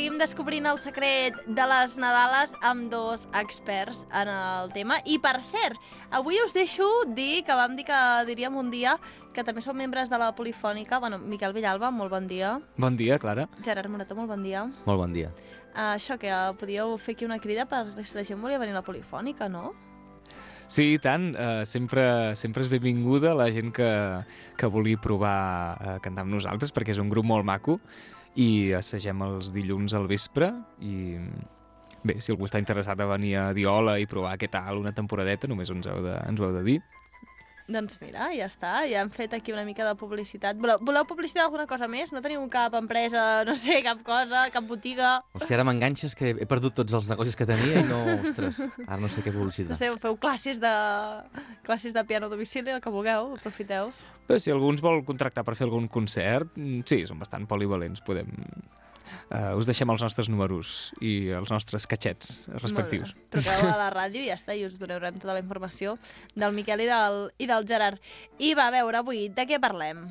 seguim descobrint el secret de les Nadales amb dos experts en el tema. I, per cert, avui us deixo dir que vam dir que diríem un dia que també som membres de la Polifònica. Bueno, Miquel Villalba, molt bon dia. Bon dia, Clara. Gerard Morató, molt bon dia. Molt bon dia. Uh, això, que uh, podíeu fer aquí una crida per si la gent volia venir a la Polifònica, no? Sí, i tant. Uh, sempre, sempre és benvinguda la gent que, que vulgui provar a cantar amb nosaltres, perquè és un grup molt maco i assagem els dilluns al vespre i bé, si algú està interessat a venir a Diola i provar què tal una temporadeta, només ens heu de, ens ho heu de dir. Doncs mira, ja està, ja hem fet aquí una mica de publicitat. Voleu, voleu publicitat alguna cosa més? No teniu cap empresa, no sé, cap cosa, cap botiga? O sigui, ara m'enganxes que he perdut tots els negocis que tenia i no, ostres, ara no sé què No publicitat. sé, feu classes de, classes de piano a domicili, el que vulgueu, aprofiteu. Bé, si algú ens vol contractar per fer algun concert, mm, sí, són bastant polivalents, podem... Uh, us deixem els nostres números i els nostres catxets respectius. Truqueu a la ràdio i ja està, i us donarem tota la informació del Miquel i del, i del Gerard. I va, a veure, avui, de què parlem?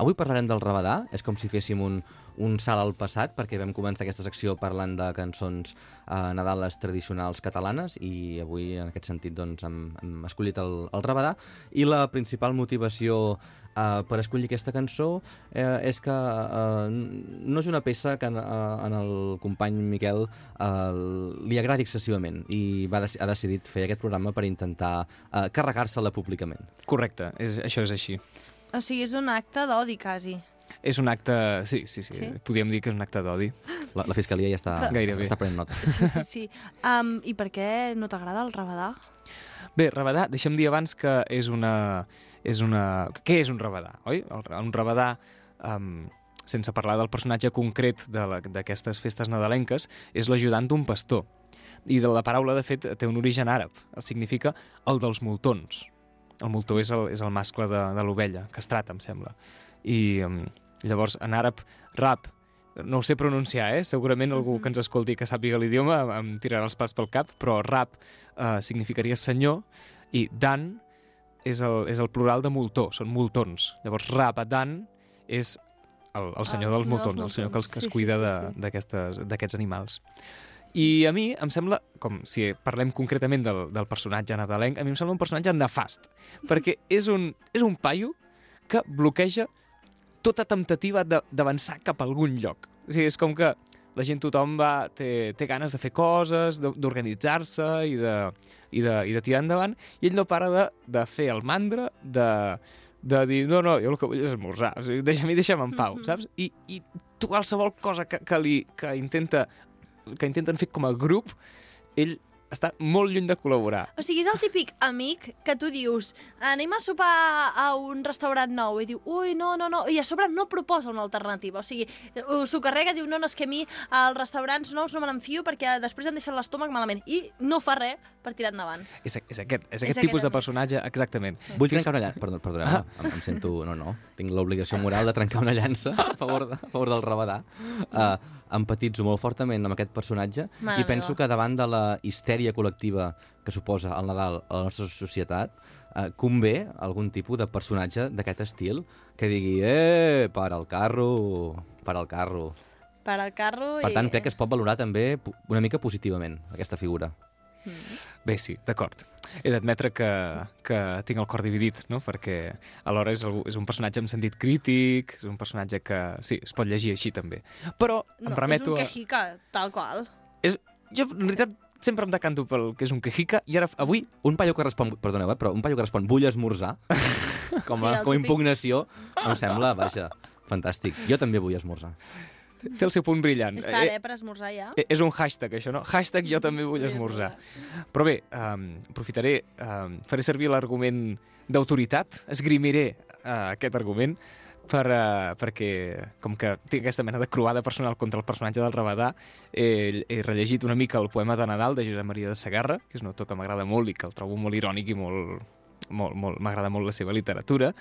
Avui parlarem del Rabadà, és com si féssim un, un salt al passat, perquè vam començar aquesta secció parlant de cançons eh, nadales tradicionals catalanes i avui, en aquest sentit, doncs, hem, hem escollit el, el Rabadà i la principal motivació eh, per escollir aquesta cançó eh, és que eh, no és una peça que en, eh, en el company Miquel eh, li agradi excessivament i va ha decidit fer aquest programa per intentar eh, carregar-se-la públicament. Correcte, és, això és així. O sigui, és un acte d'odi, quasi. És un acte... Sí, sí, sí, Sí? podríem dir que és un acte d'odi. La, la Fiscalia ja està, Però- Gairebé. està prenent nota. Sí, sí, sí. Um, I per què no t'agrada el rabadà? Bé, rabadà, deixa'm dir abans que és una... És una... Què és un rabadà, oi? El, un rabadà, um, sense parlar del personatge concret de la- d'aquestes festes nadalenques, és l'ajudant d'un pastor. I de la paraula, de fet, té un origen àrab. Significa el dels moltons. El moltó és el, és el mascle de, de l'ovella, castrat, em sembla. I um, llavors, en àrab, rap, no ho sé pronunciar, eh? segurament algú que ens escolti que sàpiga l'idioma em- tirarà els pals pel cap, però rap eh, significaria senyor i dan és el, és el plural de moltó, són moltons. Llavors rap a dan és el, el senyor El dels moltons, el senyor que, els, que es cuida sí, d'aquests animals. I a mi em sembla, com si parlem concretament del, del personatge nadalenc, a mi em sembla un personatge nefast, perquè és un, és un paio que bloqueja tota temptativa de- d'avançar cap a algun lloc. O sigui, és com que la gent, tothom va, té, té ganes de fer coses, d'organitzar-se i, de, i, de, i de tirar endavant, i ell no para de, de fer el mandra, de, de dir, no, no, jo el que vull és esmorzar, o sigui, deixa'm, deixa'm en pau, Mhm. saps? I, I tu qualsevol cosa que, que, li, que, intenta, que intenten fer com a grup, ell està molt lluny de col·laborar. O sigui, és el típic amic que tu dius anem a sopar a un restaurant nou i diu, ui, no, no, no, i a sobre no proposa una alternativa. O sigui, s'ho carrega, diu, no, no, és que a mi als restaurants nous no me n'enfio perquè després em deixen l'estómac malament. I no fa res per tirar endavant. És, és aquest, és És aquest aquest tipus de amic. personatge, exactament. Vull Fins- trencar una llança, perdó, perdoneu, ah. em, em sento, no, no, tinc l'obligació moral de trencar una llança a favor, de, a favor del Rabadà. Uh, empatitzo molt fortament amb aquest personatge Mare i penso meva. que davant de la histèria col·lectiva que suposa el Nadal a la nostra societat, uh, convé algun tipus de personatge d'aquest estil que digui, eh, para el carro, para el carro. Per al carro Per i... tant, crec que es pot valorar també una mica positivament, aquesta figura. Bé, sí, d'acord. He d'admetre que, que tinc el cor dividit, no? perquè alhora és, algú, és un personatge amb sentit crític, és un personatge que, sí, es pot llegir així també. Però em No, remeto és un a... quejica, tal qual. És, jo, en realitat, sempre em decanto pel que és un quejica, i ara, avui, Un paio que respon, perdoneu, eh, però un paio que respon vull esmorzar, com Sí, a, el com a impugnació, em sembla, vaja, fantàstic. Jo també vull esmorzar. té el seu punt brillant. És tard, eh, per esmorzar ja. Eh, És un hashtag, això, no? Hashtag jo també vull esmorzar. Però bé, um, aprofitaré, um, faré servir l'argument d'autoritat, esgrimiré uh, aquest argument per, uh, perquè, com que tinc aquesta mena de croada personal contra el personatge del Rabadà, he, he rellegit una mica el poema de Nadal de Josep Maria de Sagarra, que és un autor que m'agrada molt i que el trobo molt irònic i molt, molt, molt m'agrada molt la seva literatura,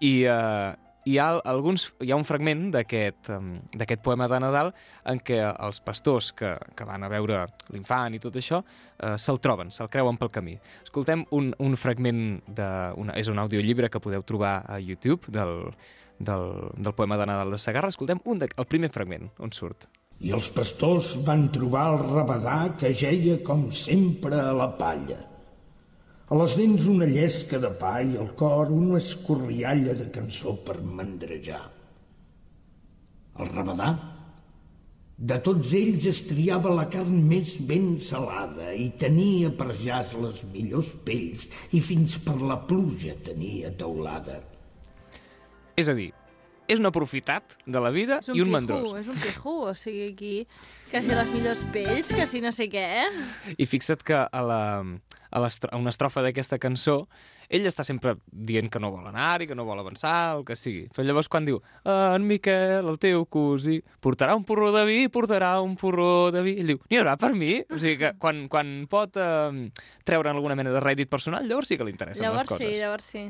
i, uh, hi ha alguns, hi ha un fragment d'aquest poema de Nadal en què els pastors que, que van a veure l'infant i tot això eh, se'l troben, se'l creuen pel camí. Escoltem un, un fragment, de, una, és un audiollibre que podeu trobar a YouTube del, del, del poema de Nadal de Sagarra. Escoltem un de, el primer fragment, on surt. I els pastors van trobar el rabadà que geia com sempre a la palla. A les dents una llesca de pa i al cor una escorrialla de cançó per mandrejar. El rabadà, de tots ells es triava la carn més ben salada i tenia per jaç les millors pells i fins per la pluja tenia teulada. És a dir, és un aprofitat de la vida un i un pijú, mandrós. és un pijú, o sigui, aquí, que si les millors pells, que si no sé què? I fixa't que a, la, a, a una estrofa d'aquesta cançó ell està sempre dient que no vol anar i que no vol avançar, el que sigui. Però llavors quan diu en Miquel, el teu cosí, portarà un porró de vi, portarà un porró de vi, ell diu, n'hi haurà per mi? O sigui que quan, quan pot eh, treure alguna mena de rèdit personal, llavors sí que li interessen Llavors les coses. sí, llavors sí.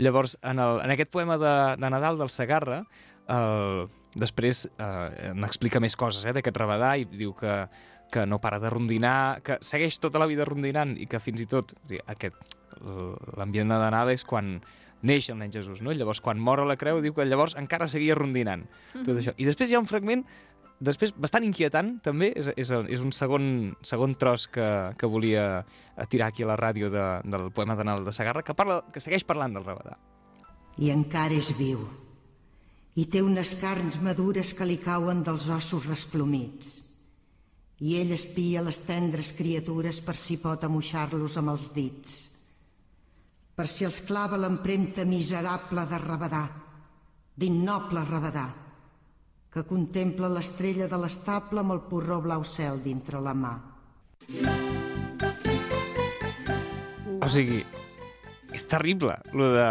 Llavors, en, el, en aquest poema de, de Nadal del Segarra, el, després eh, n'explica més coses eh, d'aquest rabadà i diu que, que no para de rondinar, que segueix tota la vida rondinant i que fins i tot o sigui, aquest l'ambient de Nadal és quan neix el nen Jesús, no? Llavors quan mor a la creu diu que llavors encara seguia rondinant tot això. I després hi ha un fragment després bastant inquietant també, és, és, és un segon, segon tros que, que volia tirar aquí a la ràdio de, del poema de Nadal de Segarra que, parla, que segueix parlant del rabadà. I encara és viu. I té unes carns madures que li cauen dels ossos resplomits. I ell espia les tendres criatures per si pot amoixar-los amb els dits. Per si els clava l'empremta miserable de rabadà, d'innoble rabadà, que contempla l'estrella de l'estable amb el porró blau cel dintre la mà. O sigui, és terrible, lo de...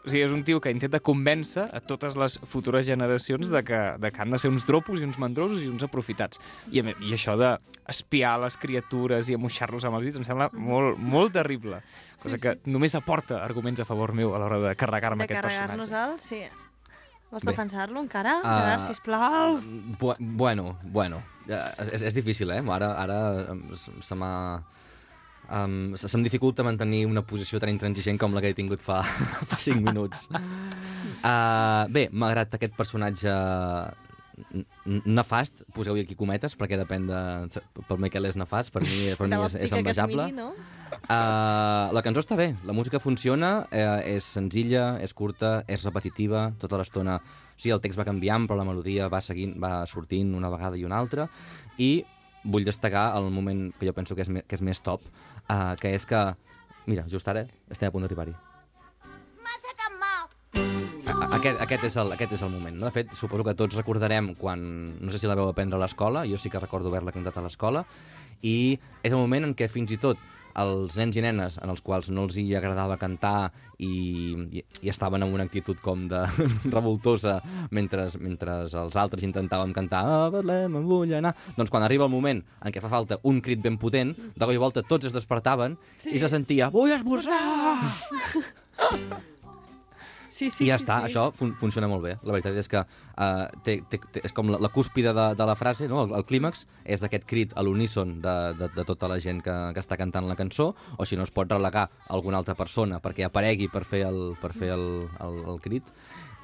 O sigui, és un tio que intenta convèncer a totes les futures generacions de que, de que han de ser uns dropos i uns mandrosos i uns aprofitats. I, a i això d'espiar les criatures i amoixar-los amb els dits em sembla molt, molt terrible. Cosa que només aporta arguments a favor meu a l'hora de carregar-me De aquest carregar-nos personatge. el... Sí. Vols defensar-lo encara, Ah, Gerard, sisplau? Bu bueno, bueno. És, és difícil, eh? Ara, ara se m'ha... Um, se, se'm dificulta mantenir una posició tan intransigent com la que he tingut fa, fa 5 minuts. Uh, bé, malgrat aquest personatge nefast, poseu-hi aquí cometes, perquè depèn de... Pel Miquel és nefast, per mi, per mi és, és envejable. miri, no? Uh, la cançó està bé, la música funciona, eh, és senzilla, és curta, és repetitiva, tota l'estona... Sí, el text va canviant, però la melodia va seguint, va sortint una vegada i una altra, i vull destacar el moment que jo penso que és, que és més top, uh, que és que, mira, just ara estem a punt d'arribar-hi. Aquest, aquest, és el, aquest és el moment. No? De fet, suposo que tots recordarem quan... No sé si la veu aprendre a l'escola, jo sí que recordo haver-la cantat a l'escola, i és el moment en què fins i tot els nens i nenes en els quals no els hi agradava cantar i, i, i estaven en una actitud com de revoltosa mentre, mentre els altres intentàvem cantar a Betlem em vull anar doncs quan arriba el moment en què fa falta un crit ben potent de cop i volta tots es despertaven sí. i se sentia vull esmorzar Sí, sí, I ja sí, està, sí. això fun funciona molt bé. La veritat és que uh, té, té, té, és com la, la cúspide de, de la frase, no? el, el clímax és d'aquest crit a l'uníson de, de, de tota la gent que, que està cantant la cançó, o si no es pot relegar alguna altra persona perquè aparegui per fer el, per fer el, el, el crit,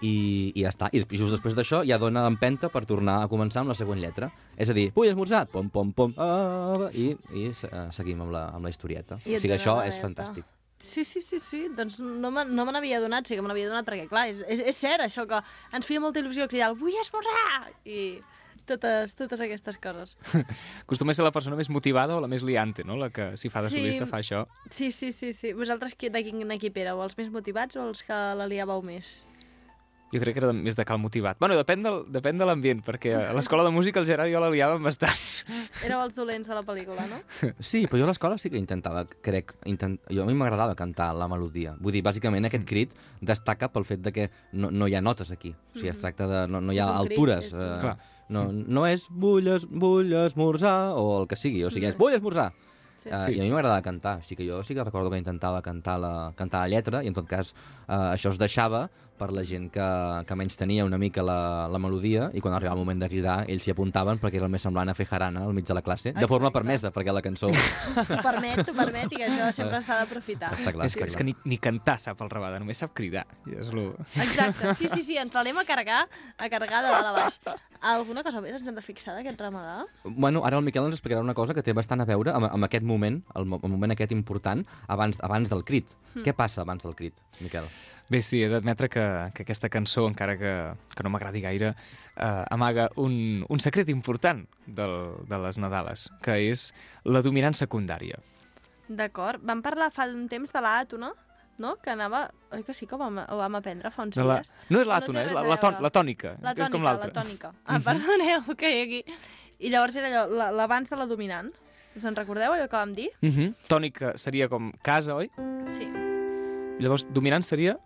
i, i ja està. I just després d'això ja dona empenta per tornar a començar amb la següent lletra. És a dir, vull esmorzar, pom, pom, pom, ah, i, i uh, seguim amb la, amb la historieta. I o sigui, això és fantàstic. Sí, sí, sí, sí. Doncs no me, no me n'havia donat, sí que me n'havia donat, perquè clar, és, és, és cert això que ens feia molta il·lusió cridar el vull esmorzar! I totes, totes aquestes coses. Acostuma a ser la persona més motivada o la més liante, no? La que, si fa de Sí. solista, fa això. Sí, sí, sí, sí. Vosaltres de quin equip éreu? Els més motivats o els que la liàveu més? Jo crec que era més de cal motivat. Bueno, depèn, del, depèn de l'ambient, perquè a l'escola de música el Gerard i jo la liàvem bastant. Éreu els dolents de la pel·lícula, no? Sí, però jo a l'escola sí que intentava, crec, intent... jo a mi m'agradava cantar la melodia. Vull dir, bàsicament aquest crit destaca pel fet de que no, no hi ha notes aquí. O sigui, es tracta de... no, no hi ha És un crit, altures. és eh, Clar. no, no és vull, es, vull esmorzar o el que sigui, o sigui, és vull esmorzar. Sí. Uh, Sí. I a mi m'agradava cantar, així que jo sí que recordo que intentava cantar la, cantar la lletra i en tot cas uh, això es deixava per la gent que, que menys tenia una mica la, la melodia i quan arribava el moment de cridar ells s'hi apuntaven perquè era el més semblant a fer jarana al mig de la classe, de forma permesa, perquè la cançó T'ho permet, t'ho permet i que això sempre s'ha d'aprofitar. està clar. és, que, és que ni, ni cantar sap el Rabada, només sap cridar. I és lo... Exacte, sí, sí, sí, ens l'anem a carregar, a carregar de dalt a baix. Alguna cosa més ens hem de fixar d'aquest ramadà? Bueno, ara el Miquel ens explicarà una cosa que té bastant a veure amb, amb aquest moment, el, el moment aquest important, abans, abans del crit. Què passa abans del crit, Miquel? Bé, sí, he d'admetre que, que aquesta cançó, encara que, que no m'agradi gaire, eh, amaga un, un secret important del, de les Nadales, que és la dominant secundària. D'acord. Vam parlar fa un temps de l'àtona, no? Que anava... Oi que sí que ho vam, ho vam aprendre fa uns De la... dies? No és l'àtona, té és res la, la, ton, la tònica, La que és com tònica, la tònica. Ah, perdoneu, que hi aquí. I llavors era allò, la- l'abans de la dominant. Us en recordeu allò que vam dir? Uh -huh. Tònica seria com casa, oi? Sí. Llavors, dominant seria...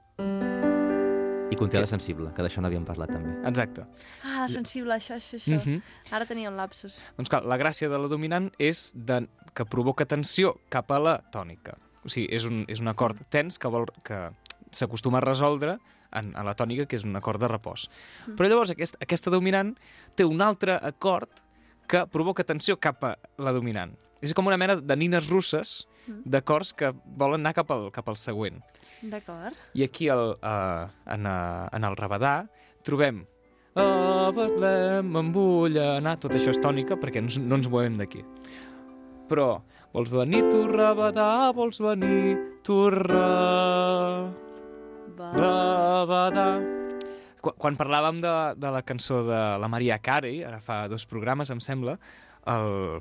I conté la sensible, que d'això n'havíem parlat també. Exacte. Ah, sensible, això, això, això. Mhm. Ara tenia un lapsus. Doncs clar, la gràcia de la dominant és de, que provoca tensió cap a la tònica. O sigui, és un, és un acord tens que, vol, que s'acostuma a resoldre en, a la tònica, que és un acord de repòs. Però llavors aquest, aquesta dominant té un altre acord que provoca tensió cap a la dominant. És com una mena de nines russes d'acords que volen anar cap al, cap al següent. D'acord. I aquí el, uh, en, en el Rabadà trobem a Betlem em vull anar, tot això és tònica perquè no, no ens movem d'aquí. Però vols venir tu Rabadà, vols venir tu Ra... Rabadà... Quan, quan parlàvem de, de la cançó de la Maria Carey, ara fa dos programes, em sembla, el...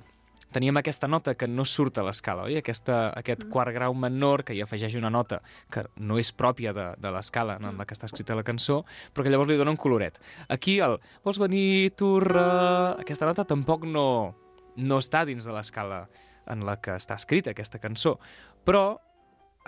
teníem aquesta nota que no surt a l'escala, oi? Aquesta, aquest quart grau menor que hi afegeix una nota que no és pròpia de, de l'escala en la que està escrita la cançó, però que llavors li dona un coloret. Aquí el vols venir, tu, re... Aquesta nota tampoc no, no està dins de l'escala en la que està escrita aquesta cançó, però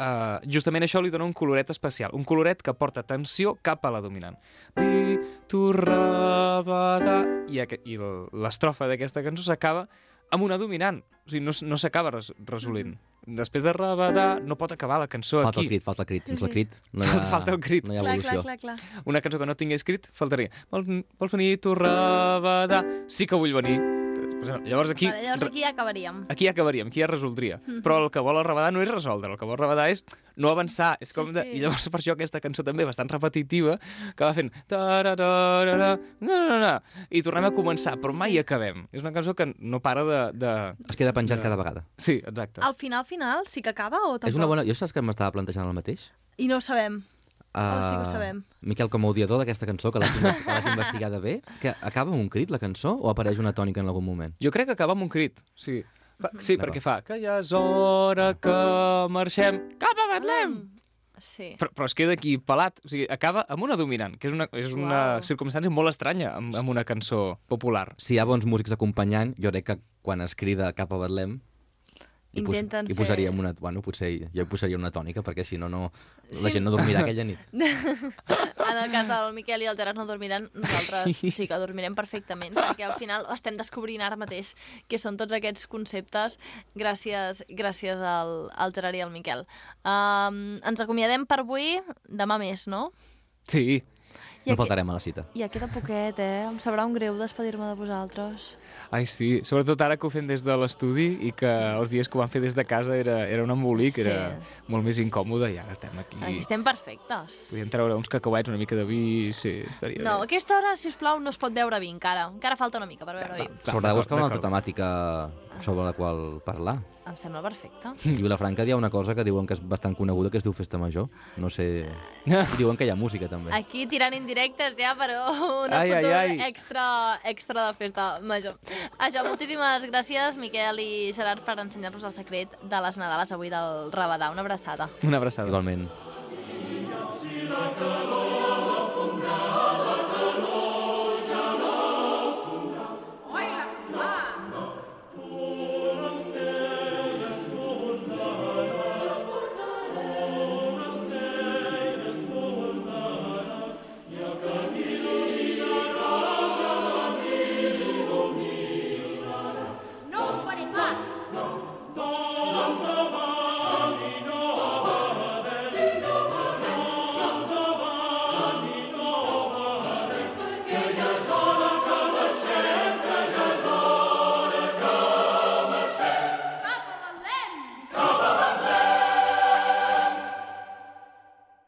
Uh, justament això li dona un coloret especial, un coloret que porta tensió cap a la dominant. Di, tu, rabada... I, i l'estrofa d'aquesta cançó s'acaba amb una dominant. O sigui, no, no s'acaba res, resolint. Després de rabadà no pot acabar la cançó Falta aquí. el crit, falta el crit. Sense el crit no hi ha, Falta el crit. No hi ha Clar, clar, evolució. clar, clar. Una cançó que no tingués escrit, faltaria. Vols, vols venir, tu, rabadà... Sí que vull venir. Llavors aquí... Vale, llavors aquí ja acabaríem. aquí ja acabaríem, aquí ja resoldria. Però el que vol el Rabadà no és resoldre, el que vol el Rabadà és no avançar. És com Sí, de... sí. I llavors per això aquesta cançó també bastant repetitiva, que va fent... tarararara, na, na, na, I tornem a començar, però mai acabem. És una cançó que no para de... de... Es queda penjat cada vegada. Sí, exacte. Al final, final, sí que acaba o tampoc? És una bona... Jo saps que m'estava plantejant el mateix? I no ho sabem. Oh, sí que ho Ah, sabem. Miquel, com a odiador d'aquesta cançó, que l'has investigada bé, que acaba amb un crit, la cançó, o apareix una tònica en algun moment? Jo crec que acaba amb un crit. Sí, va, sí D'acord. perquè fa que ja és hora que marxem cap a Betlem. Sí. Però, però es queda aquí pelat. O sigui, acaba amb una dominant, que és una, és una Uau. circumstància molt estranya amb, amb una cançó popular. Si hi ha bons músics acompanyant, jo crec que quan es crida cap a Betlem pos Intenten hi fer- posaríem una... Bueno, potser jo posaria una tònica, perquè si no, no la Sí. gent no dormirà aquella nit. En el cas del Miquel i el Gerard no dormiran, nosaltres sí que dormirem perfectament, perquè al final estem descobrint ara mateix que són tots aquests conceptes gràcies, gràcies al, al Gerard i al Miquel. Um, ens acomiadem per avui, demà més, no? Sí, Ja, No faltarem a la cita. ja queda poquet, eh? Em sabrà un greu despedir-me de vosaltres. ai sí, sobretot ara que ho fem des de l'estudi i que els dies que ho vam fer des de casa era, era un embolic, Sí. era molt més incòmode i ara estem aquí. Aquí estem perfectes. Podríem treure uns cacauets, una mica de vi, sí, estaria No, a bé. aquesta hora, si us plau, no es pot veure vi encara. Encara falta una mica per veure vi. S'haurà de buscar una altra temàtica sobre la qual parlar. Em sembla perfecte. I Vilafranca hi ha una cosa que diuen que és bastant coneguda, que es diu Festa Major. No sé... I diuen que hi ha música, també. Aquí tirant indirectes ja, però una Ai, ai, foto ai. extra, extra de festa major. Això, moltíssimes gràcies, Miquel i Gerard, per ensenyar-nos el secret de les Nadales avui del Rabadà. Una abraçada. Una abraçada. Igualment. calor